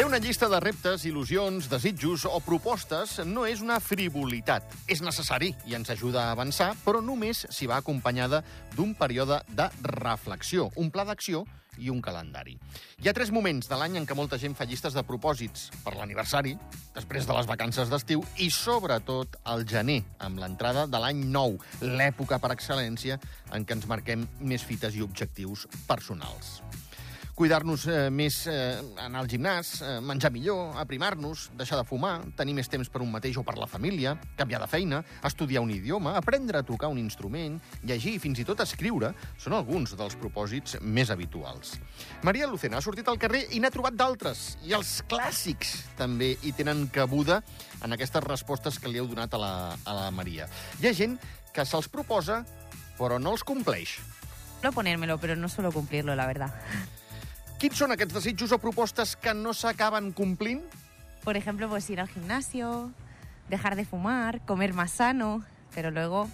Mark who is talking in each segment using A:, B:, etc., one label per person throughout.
A: Fer una llista de reptes, il·lusions, desitjos o propostes no és una frivolitat. És necessari i ens ajuda a avançar, però només si va acompanyada d'un període de reflexió, un pla d'acció i un calendari. Hi ha tres moments de l'any en què molta gent fa llistes de propòsits. Per l'aniversari, després de les vacances d'estiu i, sobretot, al gener, amb l'entrada de l'any nou, l'època per excel·lència en què ens marquem més fites i objectius personals cuidar-nos eh, més eh, anar al gimnàs, eh, menjar millor, aprimar-nos, deixar de fumar, tenir més temps per un mateix o per la família, canviar de feina, estudiar un idioma, aprendre a tocar un instrument, llegir i fins i tot escriure són alguns dels propòsits més habituals. Maria Lucena ha sortit al carrer i n'ha trobat d'altres, i els clàssics també hi tenen cabuda en aquestes respostes que li heu donat a la, a la Maria. Hi ha gent que se'ls proposa però no els compleix.
B: No ponérmelo, pero no suelo cumplirlo, la verdad.
A: Quins són aquests desitjos o propostes que no s'acaben complint?
B: Por ejemplo, pues ir al gimnasio, dejar de fumar, comer más sano, pero luego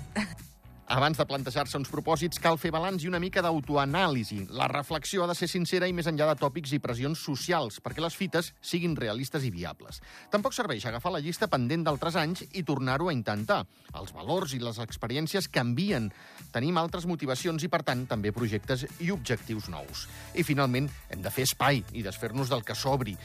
A: Abans de plantejar-se uns propòsits, cal fer balanç i una mica d'autoanàlisi. La reflexió ha de ser sincera i més enllà de tòpics i pressions socials, perquè les fites siguin realistes i viables. Tampoc serveix agafar la llista pendent d'altres anys i tornar-ho a intentar. Els valors i les experiències canvien. Tenim altres motivacions i, per tant, també projectes i objectius nous. I, finalment, hem de fer espai i desfer-nos del que sobri.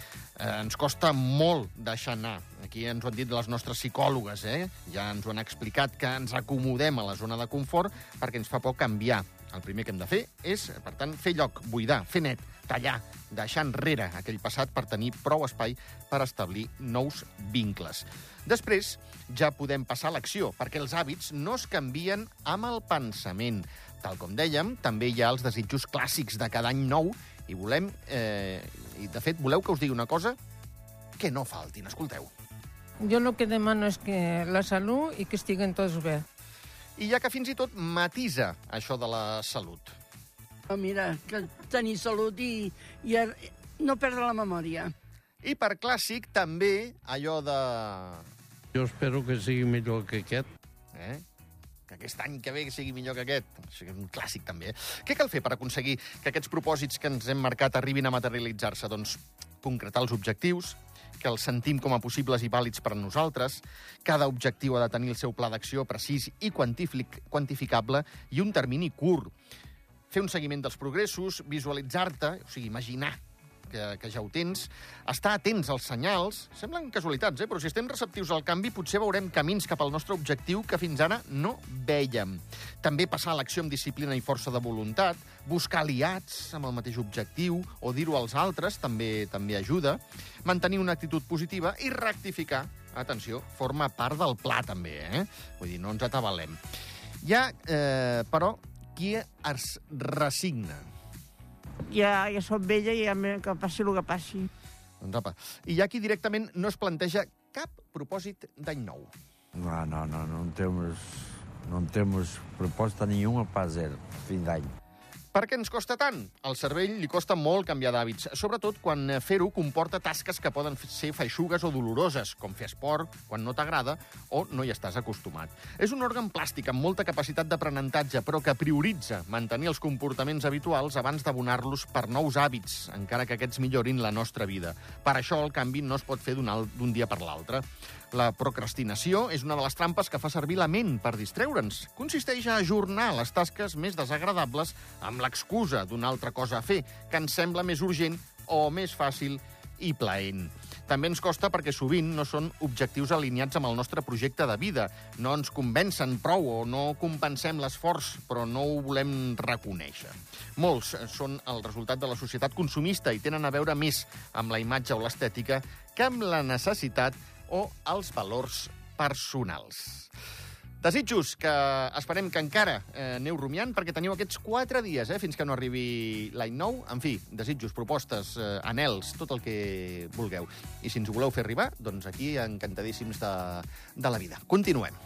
A: Eh, ens costa molt deixar anar. Aquí ens ho han dit les nostres psicòlogues, eh? Ja ens ho han explicat, que ens acomodem a la zona de confort perquè ens fa por canviar. El primer que hem de fer és, per tant, fer lloc, buidar, fer net, tallar, deixar enrere aquell passat per tenir prou espai per establir nous vincles. Després ja podem passar a l'acció, perquè els hàbits no es canvien amb el pensament. Tal com dèiem, també hi ha els desitjos clàssics de cada any nou i volem, eh, i de fet, voleu que us digui una cosa? Que no faltin, escolteu.
C: Jo el que demano és que la salut i que estiguen tots bé.
A: I ja que fins i tot matisa això de la salut.
D: Oh, mira, que tenir salut i, i a- no perdre la memòria.
A: I per clàssic, també allò de...
E: Jo espero que sigui millor que aquest.
A: Eh? que aquest any que ve sigui millor que aquest. Això és un clàssic, també. Eh? Què cal fer per aconseguir que aquests propòsits que ens hem marcat arribin a materialitzar-se? Doncs concretar els objectius, que els sentim com a possibles i vàlids per a nosaltres. Cada objectiu ha de tenir el seu pla d'acció precís i quantific quantificable i un termini curt. Fer un seguiment dels progressos, visualitzar-te, o sigui, imaginar que, que ja ho tens, estar atents als senyals, semblen casualitats, eh? però si estem receptius al canvi potser veurem camins cap al nostre objectiu que fins ara no vèiem. També passar a l'acció amb disciplina i força de voluntat, buscar aliats amb el mateix objectiu o dir-ho als altres també també ajuda, mantenir una actitud positiva i rectificar, atenció, forma part del pla també, eh? Vull dir, no ens atabalem. Hi ha, eh, però, qui es resigna.
D: Ja, ja soc vella i ja me- que passi el que passi.
A: Doncs apa. I hi ha qui directament no es planteja cap propòsit d'any nou.
F: No, no, no, não temos, não temos proposta nenhuma para fazer fim de ano.
A: Per què ens costa tant? Al cervell li costa molt canviar d'hàbits, sobretot quan fer-ho comporta tasques que poden ser feixugues o doloroses, com fer esport quan no t'agrada o no hi estàs acostumat. És un òrgan plàstic amb molta capacitat d'aprenentatge, però que prioritza mantenir els comportaments habituals abans d'abonar-los per nous hàbits, encara que aquests millorin la nostra vida. Per això el canvi no es pot fer d'un dia per l'altre. La procrastinació és una de les trampes que fa servir la ment per distreure'ns. Consisteix a ajornar les tasques més desagradables amb l'excusa d'una altra cosa a fer, que ens sembla més urgent o més fàcil i plaent. També ens costa perquè sovint no són objectius alineats amb el nostre projecte de vida. No ens convencen prou o no compensem l'esforç, però no ho volem reconèixer. Molts són el resultat de la societat consumista i tenen a veure més amb la imatge o l'estètica que amb la necessitat o els valors personals. Desitjos que esperem que encara eh, aneu rumiant perquè teniu aquests quatre dies eh, fins que no arribi l'any nou. En fi, desitjos, propostes, eh, anels, tot el que vulgueu. I si ens ho voleu fer arribar, doncs aquí encantadíssims de, de la vida. Continuem.